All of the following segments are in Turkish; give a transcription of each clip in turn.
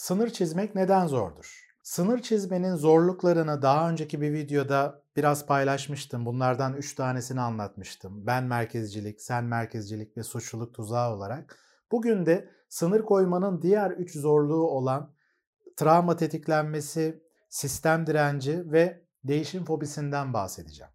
Sınır çizmek neden zordur? Sınır çizmenin zorluklarını daha önceki bir videoda biraz paylaşmıştım. Bunlardan 3 tanesini anlatmıştım. Ben merkezcilik, sen merkezcilik ve suçluluk tuzağı olarak. Bugün de sınır koymanın diğer 3 zorluğu olan travma tetiklenmesi, sistem direnci ve değişim fobisinden bahsedeceğim.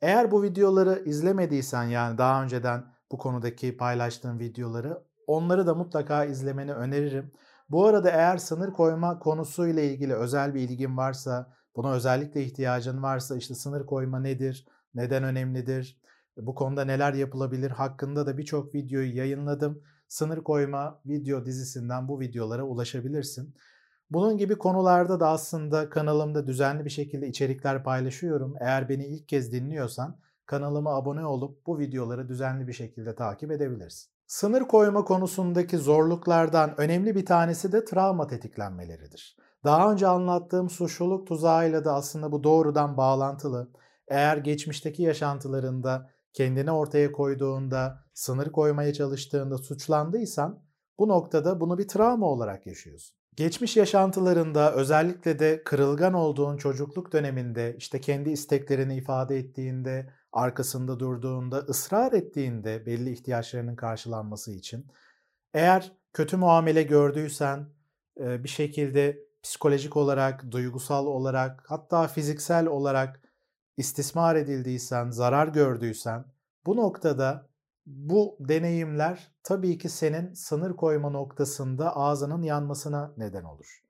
Eğer bu videoları izlemediysen yani daha önceden bu konudaki paylaştığım videoları onları da mutlaka izlemeni öneririm. Bu arada eğer sınır koyma konusuyla ilgili özel bir ilgin varsa, buna özellikle ihtiyacın varsa işte sınır koyma nedir, neden önemlidir, bu konuda neler yapılabilir hakkında da birçok videoyu yayınladım. Sınır koyma video dizisinden bu videolara ulaşabilirsin. Bunun gibi konularda da aslında kanalımda düzenli bir şekilde içerikler paylaşıyorum. Eğer beni ilk kez dinliyorsan kanalıma abone olup bu videoları düzenli bir şekilde takip edebilirsin. Sınır koyma konusundaki zorluklardan önemli bir tanesi de travma tetiklenmeleridir. Daha önce anlattığım suçluluk tuzağıyla da aslında bu doğrudan bağlantılı. Eğer geçmişteki yaşantılarında kendini ortaya koyduğunda, sınır koymaya çalıştığında suçlandıysan bu noktada bunu bir travma olarak yaşıyorsun. Geçmiş yaşantılarında özellikle de kırılgan olduğun çocukluk döneminde işte kendi isteklerini ifade ettiğinde, arkasında durduğunda, ısrar ettiğinde belli ihtiyaçlarının karşılanması için eğer kötü muamele gördüysen bir şekilde psikolojik olarak, duygusal olarak hatta fiziksel olarak istismar edildiysen, zarar gördüysen bu noktada bu deneyimler tabii ki senin sınır koyma noktasında ağzının yanmasına neden olur.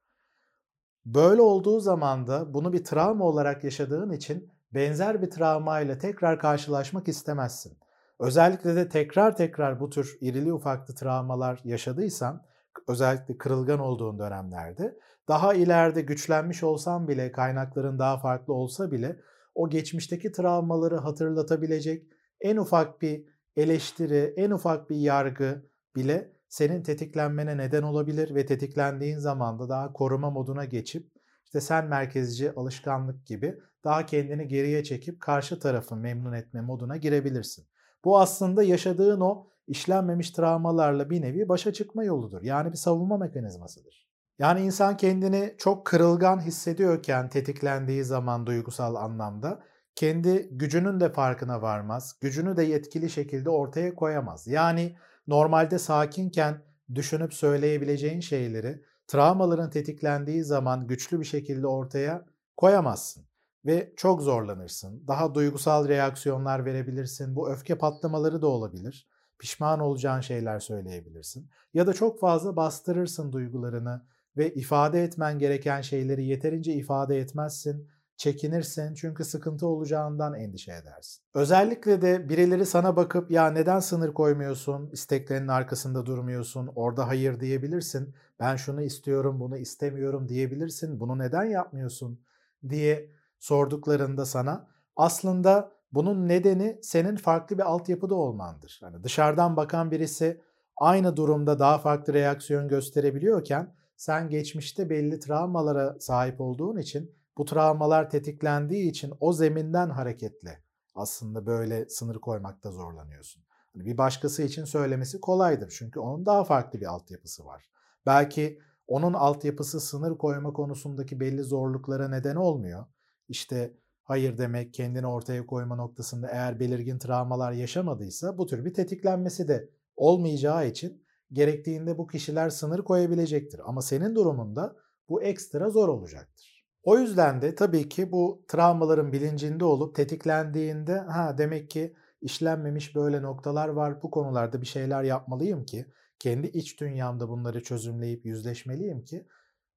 Böyle olduğu zaman da bunu bir travma olarak yaşadığın için benzer bir travmayla tekrar karşılaşmak istemezsin. Özellikle de tekrar tekrar bu tür irili ufaklı travmalar yaşadıysan, özellikle kırılgan olduğun dönemlerde, daha ileride güçlenmiş olsan bile, kaynakların daha farklı olsa bile o geçmişteki travmaları hatırlatabilecek en ufak bir eleştiri, en ufak bir yargı bile senin tetiklenmene neden olabilir ve tetiklendiğin zaman da daha koruma moduna geçip işte sen merkezci alışkanlık gibi daha kendini geriye çekip karşı tarafı memnun etme moduna girebilirsin. Bu aslında yaşadığın o işlenmemiş travmalarla bir nevi başa çıkma yoludur. Yani bir savunma mekanizmasıdır. Yani insan kendini çok kırılgan hissediyorken tetiklendiği zaman duygusal anlamda kendi gücünün de farkına varmaz. Gücünü de yetkili şekilde ortaya koyamaz. Yani normalde sakinken düşünüp söyleyebileceğin şeyleri travmaların tetiklendiği zaman güçlü bir şekilde ortaya koyamazsın ve çok zorlanırsın. Daha duygusal reaksiyonlar verebilirsin. Bu öfke patlamaları da olabilir. Pişman olacağın şeyler söyleyebilirsin. Ya da çok fazla bastırırsın duygularını ve ifade etmen gereken şeyleri yeterince ifade etmezsin çekinirsin çünkü sıkıntı olacağından endişe edersin. Özellikle de birileri sana bakıp ya neden sınır koymuyorsun, isteklerinin arkasında durmuyorsun, orada hayır diyebilirsin. Ben şunu istiyorum, bunu istemiyorum diyebilirsin. Bunu neden yapmıyorsun diye sorduklarında sana aslında bunun nedeni senin farklı bir altyapıda olmandır. Yani dışarıdan bakan birisi aynı durumda daha farklı reaksiyon gösterebiliyorken sen geçmişte belli travmalara sahip olduğun için bu travmalar tetiklendiği için o zeminden hareketle aslında böyle sınır koymakta zorlanıyorsun. Hani bir başkası için söylemesi kolaydır çünkü onun daha farklı bir altyapısı var. Belki onun altyapısı sınır koyma konusundaki belli zorluklara neden olmuyor. İşte hayır demek, kendini ortaya koyma noktasında eğer belirgin travmalar yaşamadıysa bu tür bir tetiklenmesi de olmayacağı için gerektiğinde bu kişiler sınır koyabilecektir. Ama senin durumunda bu ekstra zor olacaktır. O yüzden de tabii ki bu travmaların bilincinde olup tetiklendiğinde ha demek ki işlenmemiş böyle noktalar var. Bu konularda bir şeyler yapmalıyım ki kendi iç dünyamda bunları çözümleyip yüzleşmeliyim ki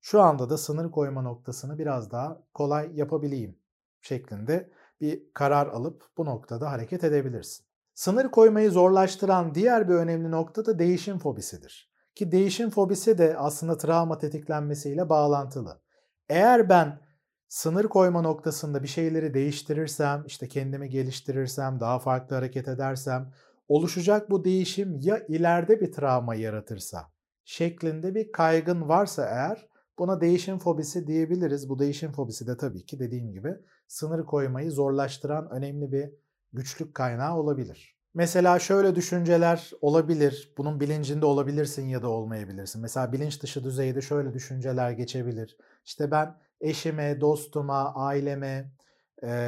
şu anda da sınır koyma noktasını biraz daha kolay yapabileyim şeklinde bir karar alıp bu noktada hareket edebilirsin. Sınır koymayı zorlaştıran diğer bir önemli nokta da değişim fobisidir. Ki değişim fobisi de aslında travma tetiklenmesiyle bağlantılı. Eğer ben sınır koyma noktasında bir şeyleri değiştirirsem, işte kendimi geliştirirsem, daha farklı hareket edersem, oluşacak bu değişim ya ileride bir travma yaratırsa şeklinde bir kaygın varsa eğer buna değişim fobisi diyebiliriz. Bu değişim fobisi de tabii ki dediğim gibi sınır koymayı zorlaştıran önemli bir güçlük kaynağı olabilir. Mesela şöyle düşünceler olabilir. Bunun bilincinde olabilirsin ya da olmayabilirsin. Mesela bilinç dışı düzeyde şöyle düşünceler geçebilir. İşte ben eşime, dostuma, aileme,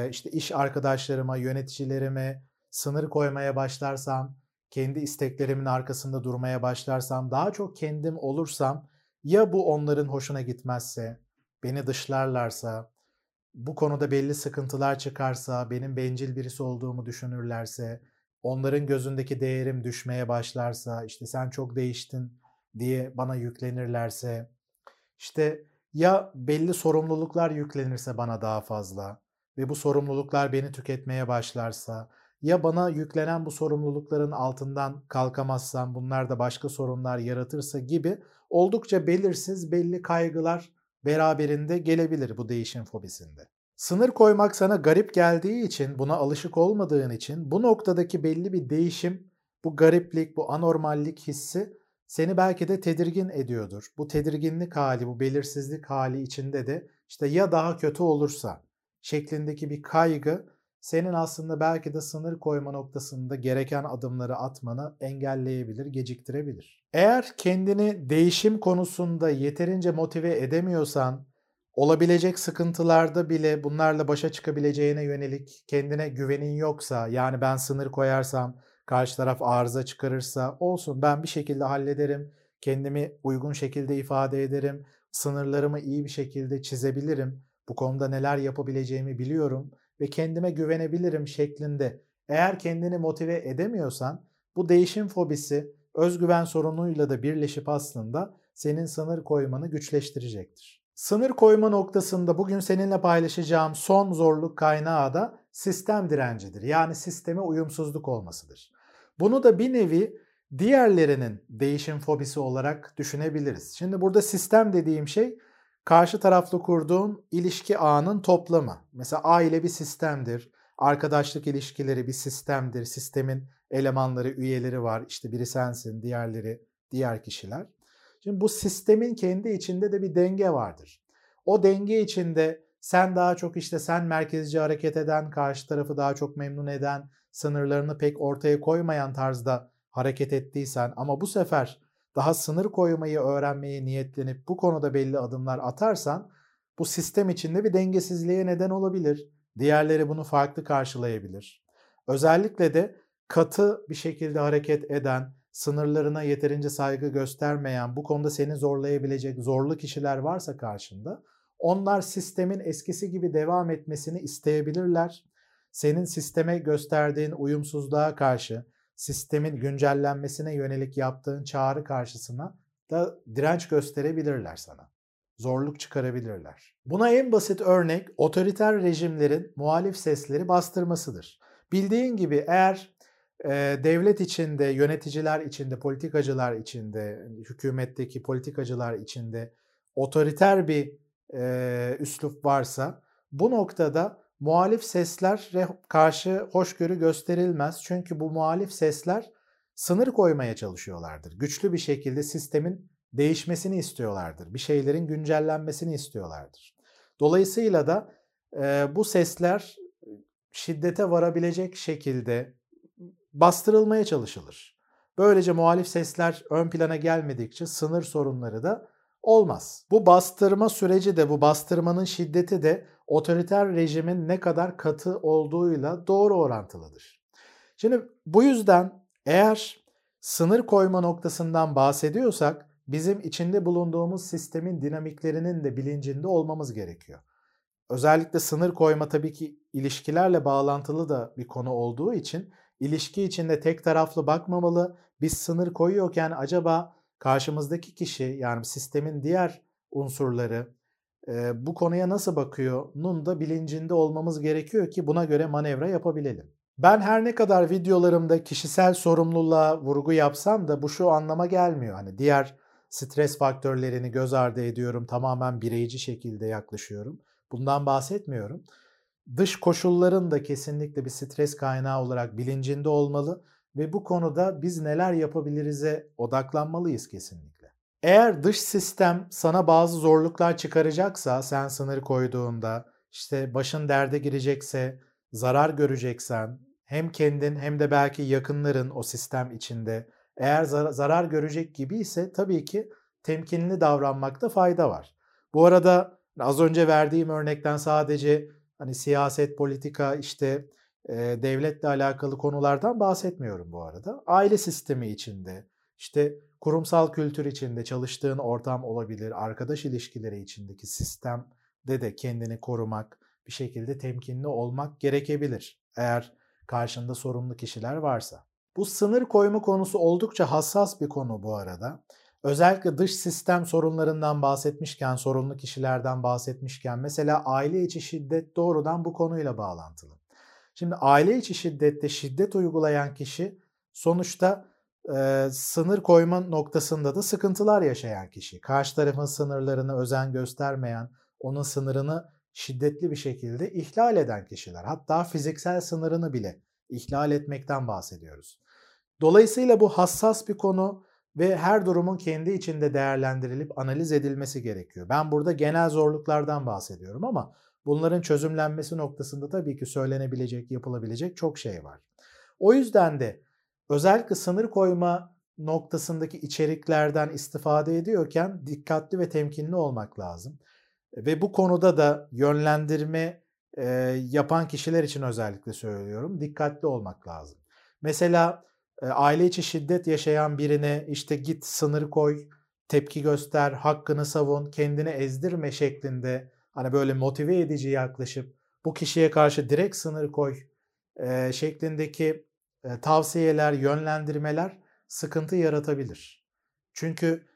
işte iş arkadaşlarıma, yöneticilerime sınır koymaya başlarsam, kendi isteklerimin arkasında durmaya başlarsam, daha çok kendim olursam ya bu onların hoşuna gitmezse, beni dışlarlarsa, bu konuda belli sıkıntılar çıkarsa, benim bencil birisi olduğumu düşünürlerse, onların gözündeki değerim düşmeye başlarsa, işte sen çok değiştin diye bana yüklenirlerse, işte ya belli sorumluluklar yüklenirse bana daha fazla ve bu sorumluluklar beni tüketmeye başlarsa, ya bana yüklenen bu sorumlulukların altından kalkamazsam bunlar da başka sorunlar yaratırsa gibi oldukça belirsiz belli kaygılar beraberinde gelebilir bu değişim fobisinde. Sınır koymak sana garip geldiği için, buna alışık olmadığın için bu noktadaki belli bir değişim, bu gariplik, bu anormallik hissi seni belki de tedirgin ediyordur. Bu tedirginlik hali, bu belirsizlik hali içinde de işte ya daha kötü olursa şeklindeki bir kaygı senin aslında belki de sınır koyma noktasında gereken adımları atmanı engelleyebilir, geciktirebilir. Eğer kendini değişim konusunda yeterince motive edemiyorsan, olabilecek sıkıntılarda bile bunlarla başa çıkabileceğine yönelik kendine güvenin yoksa, yani ben sınır koyarsam karşı taraf arıza çıkarırsa olsun ben bir şekilde hallederim, kendimi uygun şekilde ifade ederim, sınırlarımı iyi bir şekilde çizebilirim, bu konuda neler yapabileceğimi biliyorum ve kendime güvenebilirim şeklinde eğer kendini motive edemiyorsan bu değişim fobisi özgüven sorunuyla da birleşip aslında senin sınır koymanı güçleştirecektir. Sınır koyma noktasında bugün seninle paylaşacağım son zorluk kaynağı da sistem direncidir. Yani sisteme uyumsuzluk olmasıdır. Bunu da bir nevi diğerlerinin değişim fobisi olarak düşünebiliriz. Şimdi burada sistem dediğim şey karşı taraflı kurduğun ilişki ağının toplamı. Mesela aile bir sistemdir. Arkadaşlık ilişkileri bir sistemdir. Sistemin elemanları, üyeleri var. İşte biri sensin, diğerleri diğer kişiler. Şimdi bu sistemin kendi içinde de bir denge vardır. O denge içinde sen daha çok işte sen merkezci hareket eden, karşı tarafı daha çok memnun eden, sınırlarını pek ortaya koymayan tarzda hareket ettiysen ama bu sefer daha sınır koymayı öğrenmeye niyetlenip bu konuda belli adımlar atarsan bu sistem içinde bir dengesizliğe neden olabilir. Diğerleri bunu farklı karşılayabilir. Özellikle de katı bir şekilde hareket eden, sınırlarına yeterince saygı göstermeyen, bu konuda seni zorlayabilecek zorlu kişiler varsa karşında, onlar sistemin eskisi gibi devam etmesini isteyebilirler. Senin sisteme gösterdiğin uyumsuzluğa karşı, sistemin güncellenmesine yönelik yaptığın çağrı karşısına da direnç gösterebilirler sana. Zorluk çıkarabilirler. Buna en basit örnek otoriter rejimlerin muhalif sesleri bastırmasıdır. Bildiğin gibi eğer e, devlet içinde, yöneticiler içinde, politikacılar içinde, hükümetteki politikacılar içinde otoriter bir e, üslup varsa bu noktada muhalif seslere karşı hoşgörü gösterilmez. Çünkü bu muhalif sesler sınır koymaya çalışıyorlardır. Güçlü bir şekilde sistemin değişmesini istiyorlardır. Bir şeylerin güncellenmesini istiyorlardır. Dolayısıyla da e, bu sesler şiddete varabilecek şekilde bastırılmaya çalışılır. Böylece muhalif sesler ön plana gelmedikçe sınır sorunları da olmaz. Bu bastırma süreci de bu bastırmanın şiddeti de otoriter rejimin ne kadar katı olduğuyla doğru orantılıdır. Şimdi bu yüzden eğer sınır koyma noktasından bahsediyorsak bizim içinde bulunduğumuz sistemin dinamiklerinin de bilincinde olmamız gerekiyor. Özellikle sınır koyma tabii ki ilişkilerle bağlantılı da bir konu olduğu için ilişki içinde tek taraflı bakmamalı. Biz sınır koyuyorken acaba karşımızdaki kişi yani sistemin diğer unsurları e, bu konuya nasıl bakıyor nun da bilincinde olmamız gerekiyor ki buna göre manevra yapabilelim. Ben her ne kadar videolarımda kişisel sorumluluğa vurgu yapsam da bu şu anlama gelmiyor. Hani diğer stres faktörlerini göz ardı ediyorum. Tamamen bireyci şekilde yaklaşıyorum. Bundan bahsetmiyorum. Dış koşulların da kesinlikle bir stres kaynağı olarak bilincinde olmalı ve bu konuda biz neler yapabiliriz'e odaklanmalıyız kesinlikle. Eğer dış sistem sana bazı zorluklar çıkaracaksa sen sınır koyduğunda işte başın derde girecekse, zarar göreceksen hem kendin hem de belki yakınların o sistem içinde eğer zarar görecek gibi ise tabii ki temkinli davranmakta fayda var. Bu arada az önce verdiğim örnekten sadece hani siyaset, politika, işte e, devletle alakalı konulardan bahsetmiyorum bu arada. Aile sistemi içinde, işte kurumsal kültür içinde çalıştığın ortam olabilir, arkadaş ilişkileri içindeki sistemde de kendini korumak, bir şekilde temkinli olmak gerekebilir. Eğer karşında sorumlu kişiler varsa. Bu sınır koyma konusu oldukça hassas bir konu bu arada. Özellikle dış sistem sorunlarından bahsetmişken, sorunlu kişilerden bahsetmişken mesela aile içi şiddet doğrudan bu konuyla bağlantılı. Şimdi aile içi şiddette şiddet uygulayan kişi sonuçta e, sınır koyma noktasında da sıkıntılar yaşayan kişi. Karşı tarafın sınırlarını özen göstermeyen, onun sınırını şiddetli bir şekilde ihlal eden kişiler. Hatta fiziksel sınırını bile ihlal etmekten bahsediyoruz. Dolayısıyla bu hassas bir konu ve her durumun kendi içinde değerlendirilip analiz edilmesi gerekiyor. Ben burada genel zorluklardan bahsediyorum ama bunların çözümlenmesi noktasında tabii ki söylenebilecek, yapılabilecek çok şey var. O yüzden de özellikle sınır koyma noktasındaki içeriklerden istifade ediyorken dikkatli ve temkinli olmak lazım. Ve bu konuda da yönlendirme e, yapan kişiler için özellikle söylüyorum. Dikkatli olmak lazım. Mesela e, aile içi şiddet yaşayan birine işte git sınır koy, tepki göster, hakkını savun, kendini ezdirme şeklinde hani böyle motive edici yaklaşıp bu kişiye karşı direkt sınır koy e, şeklindeki tavsiyeler, yönlendirmeler sıkıntı yaratabilir. Çünkü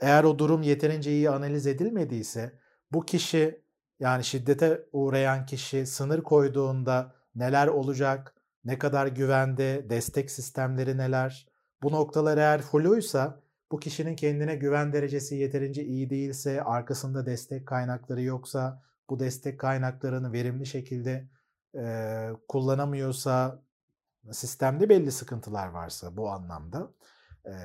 eğer o durum yeterince iyi analiz edilmediyse bu kişi yani şiddete uğrayan kişi sınır koyduğunda neler olacak, ne kadar güvende, destek sistemleri neler, bu noktalar eğer fluysa bu kişinin kendine güven derecesi yeterince iyi değilse, arkasında destek kaynakları yoksa, bu destek kaynaklarını verimli şekilde e, kullanamıyorsa, sistemde belli sıkıntılar varsa bu anlamda,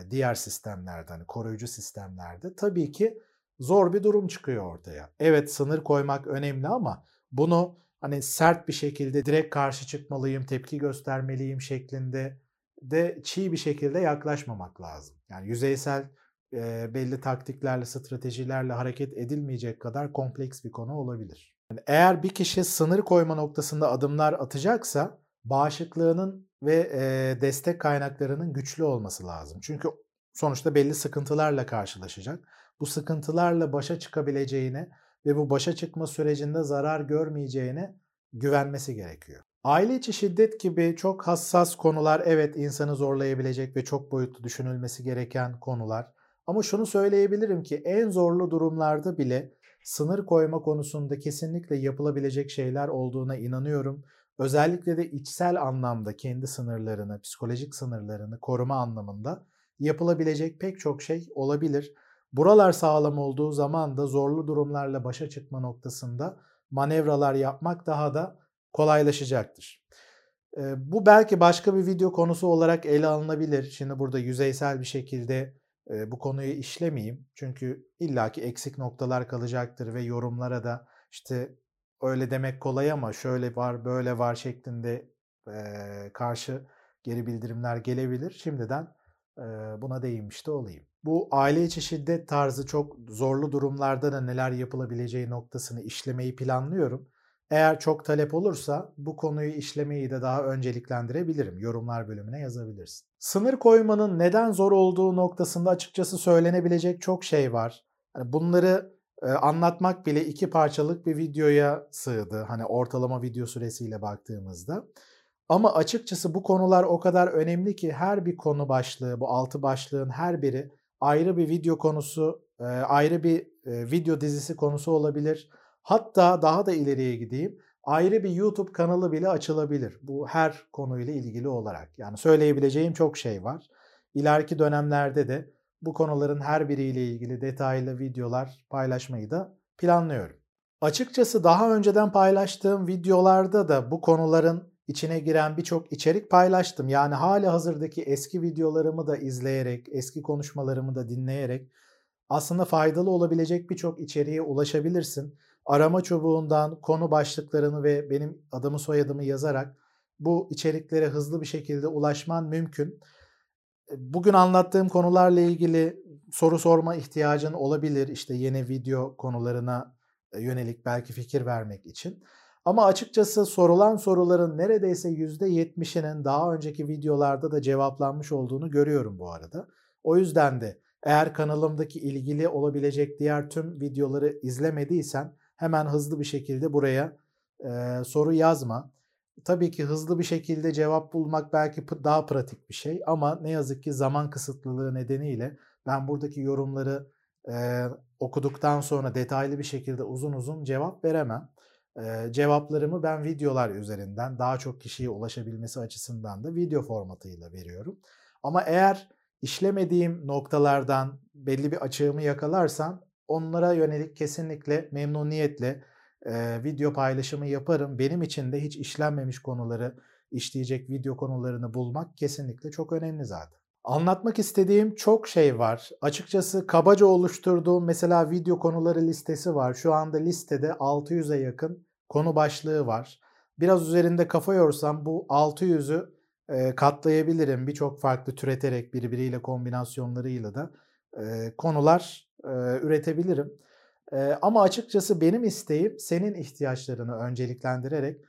diğer sistemlerde, hani koruyucu sistemlerde tabii ki zor bir durum çıkıyor ortaya. Evet sınır koymak önemli ama bunu hani sert bir şekilde direkt karşı çıkmalıyım, tepki göstermeliyim şeklinde de çiğ bir şekilde yaklaşmamak lazım. Yani yüzeysel e, belli taktiklerle, stratejilerle hareket edilmeyecek kadar kompleks bir konu olabilir. Yani eğer bir kişi sınır koyma noktasında adımlar atacaksa bağışıklığının ve e, destek kaynaklarının güçlü olması lazım. Çünkü sonuçta belli sıkıntılarla karşılaşacak bu sıkıntılarla başa çıkabileceğine ve bu başa çıkma sürecinde zarar görmeyeceğine güvenmesi gerekiyor. Aile içi şiddet gibi çok hassas konular evet insanı zorlayabilecek ve çok boyutlu düşünülmesi gereken konular. Ama şunu söyleyebilirim ki en zorlu durumlarda bile sınır koyma konusunda kesinlikle yapılabilecek şeyler olduğuna inanıyorum. Özellikle de içsel anlamda kendi sınırlarını, psikolojik sınırlarını koruma anlamında yapılabilecek pek çok şey olabilir. Buralar sağlam olduğu zaman da zorlu durumlarla başa çıkma noktasında manevralar yapmak daha da kolaylaşacaktır. Bu belki başka bir video konusu olarak ele alınabilir. Şimdi burada yüzeysel bir şekilde bu konuyu işlemeyeyim. Çünkü illaki eksik noktalar kalacaktır ve yorumlara da işte öyle demek kolay ama şöyle var böyle var şeklinde karşı geri bildirimler gelebilir. Şimdiden buna değinmiş de olayım. Bu aile içi şiddet tarzı çok zorlu durumlarda da neler yapılabileceği noktasını işlemeyi planlıyorum. Eğer çok talep olursa bu konuyu işlemeyi de daha önceliklendirebilirim. Yorumlar bölümüne yazabilirsin. Sınır koymanın neden zor olduğu noktasında açıkçası söylenebilecek çok şey var. Hani anlatmak bile iki parçalık bir videoya sığdı. Hani ortalama video süresiyle baktığımızda. Ama açıkçası bu konular o kadar önemli ki her bir konu başlığı, bu altı başlığın her biri ayrı bir video konusu, ayrı bir video dizisi konusu olabilir. Hatta daha da ileriye gideyim. Ayrı bir YouTube kanalı bile açılabilir. Bu her konuyla ilgili olarak. Yani söyleyebileceğim çok şey var. İleriki dönemlerde de bu konuların her biriyle ilgili detaylı videolar paylaşmayı da planlıyorum. Açıkçası daha önceden paylaştığım videolarda da bu konuların içine giren birçok içerik paylaştım. Yani hali hazırdaki eski videolarımı da izleyerek, eski konuşmalarımı da dinleyerek aslında faydalı olabilecek birçok içeriğe ulaşabilirsin. Arama çubuğundan konu başlıklarını ve benim adımı soyadımı yazarak bu içeriklere hızlı bir şekilde ulaşman mümkün. Bugün anlattığım konularla ilgili soru sorma ihtiyacın olabilir. İşte yeni video konularına yönelik belki fikir vermek için. Ama açıkçası sorulan soruların neredeyse %70'inin daha önceki videolarda da cevaplanmış olduğunu görüyorum bu arada. O yüzden de eğer kanalımdaki ilgili olabilecek diğer tüm videoları izlemediysen hemen hızlı bir şekilde buraya e, soru yazma. Tabii ki hızlı bir şekilde cevap bulmak belki daha pratik bir şey ama ne yazık ki zaman kısıtlılığı nedeniyle ben buradaki yorumları e, okuduktan sonra detaylı bir şekilde uzun uzun cevap veremem. E, cevaplarımı ben videolar üzerinden daha çok kişiye ulaşabilmesi açısından da video formatıyla veriyorum. Ama eğer işlemediğim noktalardan belli bir açığımı yakalarsam onlara yönelik kesinlikle memnuniyetle e, video paylaşımı yaparım. Benim için de hiç işlenmemiş konuları işleyecek video konularını bulmak kesinlikle çok önemli zaten. Anlatmak istediğim çok şey var. Açıkçası kabaca oluşturduğum mesela video konuları listesi var. Şu anda listede 600'e yakın konu başlığı var. Biraz üzerinde kafa yorsam bu 600'ü e, katlayabilirim. Birçok farklı türeterek birbiriyle kombinasyonlarıyla da e, konular e, üretebilirim. Ama açıkçası benim isteğim senin ihtiyaçlarını önceliklendirerek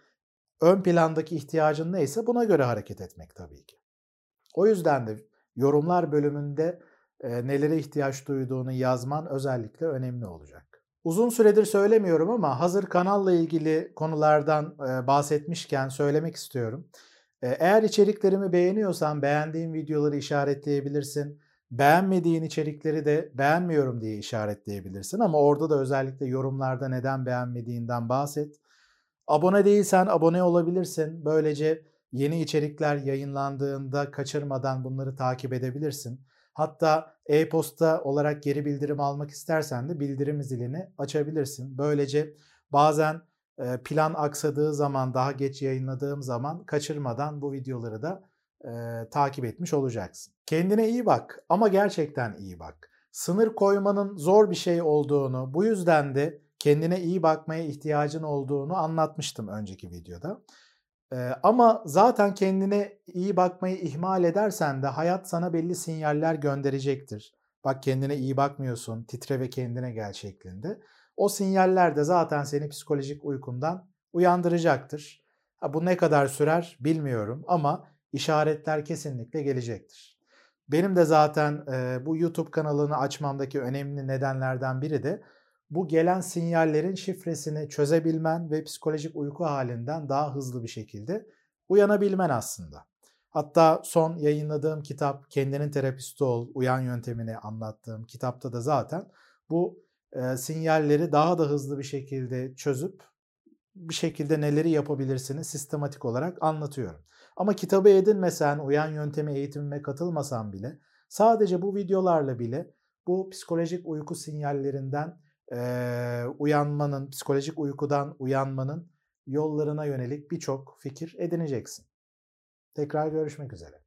ön plandaki ihtiyacın neyse buna göre hareket etmek tabii ki. O yüzden de yorumlar bölümünde e, nelere ihtiyaç duyduğunu yazman özellikle önemli olacak. Uzun süredir söylemiyorum ama hazır kanalla ilgili konulardan e, bahsetmişken söylemek istiyorum. E, eğer içeriklerimi beğeniyorsan beğendiğin videoları işaretleyebilirsin. Beğenmediğin içerikleri de beğenmiyorum diye işaretleyebilirsin ama orada da özellikle yorumlarda neden beğenmediğinden bahset. Abone değilsen abone olabilirsin. Böylece yeni içerikler yayınlandığında kaçırmadan bunları takip edebilirsin. Hatta e-posta olarak geri bildirim almak istersen de bildirim zilini açabilirsin. Böylece bazen plan aksadığı zaman, daha geç yayınladığım zaman kaçırmadan bu videoları da e, takip etmiş olacaksın. Kendine iyi bak ama gerçekten iyi bak. Sınır koymanın zor bir şey olduğunu, bu yüzden de kendine iyi bakmaya ihtiyacın olduğunu anlatmıştım önceki videoda. Ee, ama zaten kendine iyi bakmayı ihmal edersen de hayat sana belli sinyaller gönderecektir. Bak kendine iyi bakmıyorsun, titre ve kendine gel şeklinde. O sinyaller de zaten seni psikolojik uykundan uyandıracaktır. Ha, bu ne kadar sürer bilmiyorum ama işaretler kesinlikle gelecektir. Benim de zaten e, bu YouTube kanalını açmamdaki önemli nedenlerden biri de bu gelen sinyallerin şifresini çözebilmen ve psikolojik uyku halinden daha hızlı bir şekilde uyanabilmen aslında. Hatta son yayınladığım kitap Kendinin Terapisti Ol, Uyan Yöntemini anlattığım kitapta da zaten bu e, sinyalleri daha da hızlı bir şekilde çözüp bir şekilde neleri yapabilirsiniz sistematik olarak anlatıyorum. Ama kitabı edinmesen, uyan yöntemi eğitimime katılmasan bile sadece bu videolarla bile bu psikolojik uyku sinyallerinden e, uyanmanın, psikolojik uykudan uyanmanın yollarına yönelik birçok fikir edineceksin. Tekrar görüşmek üzere.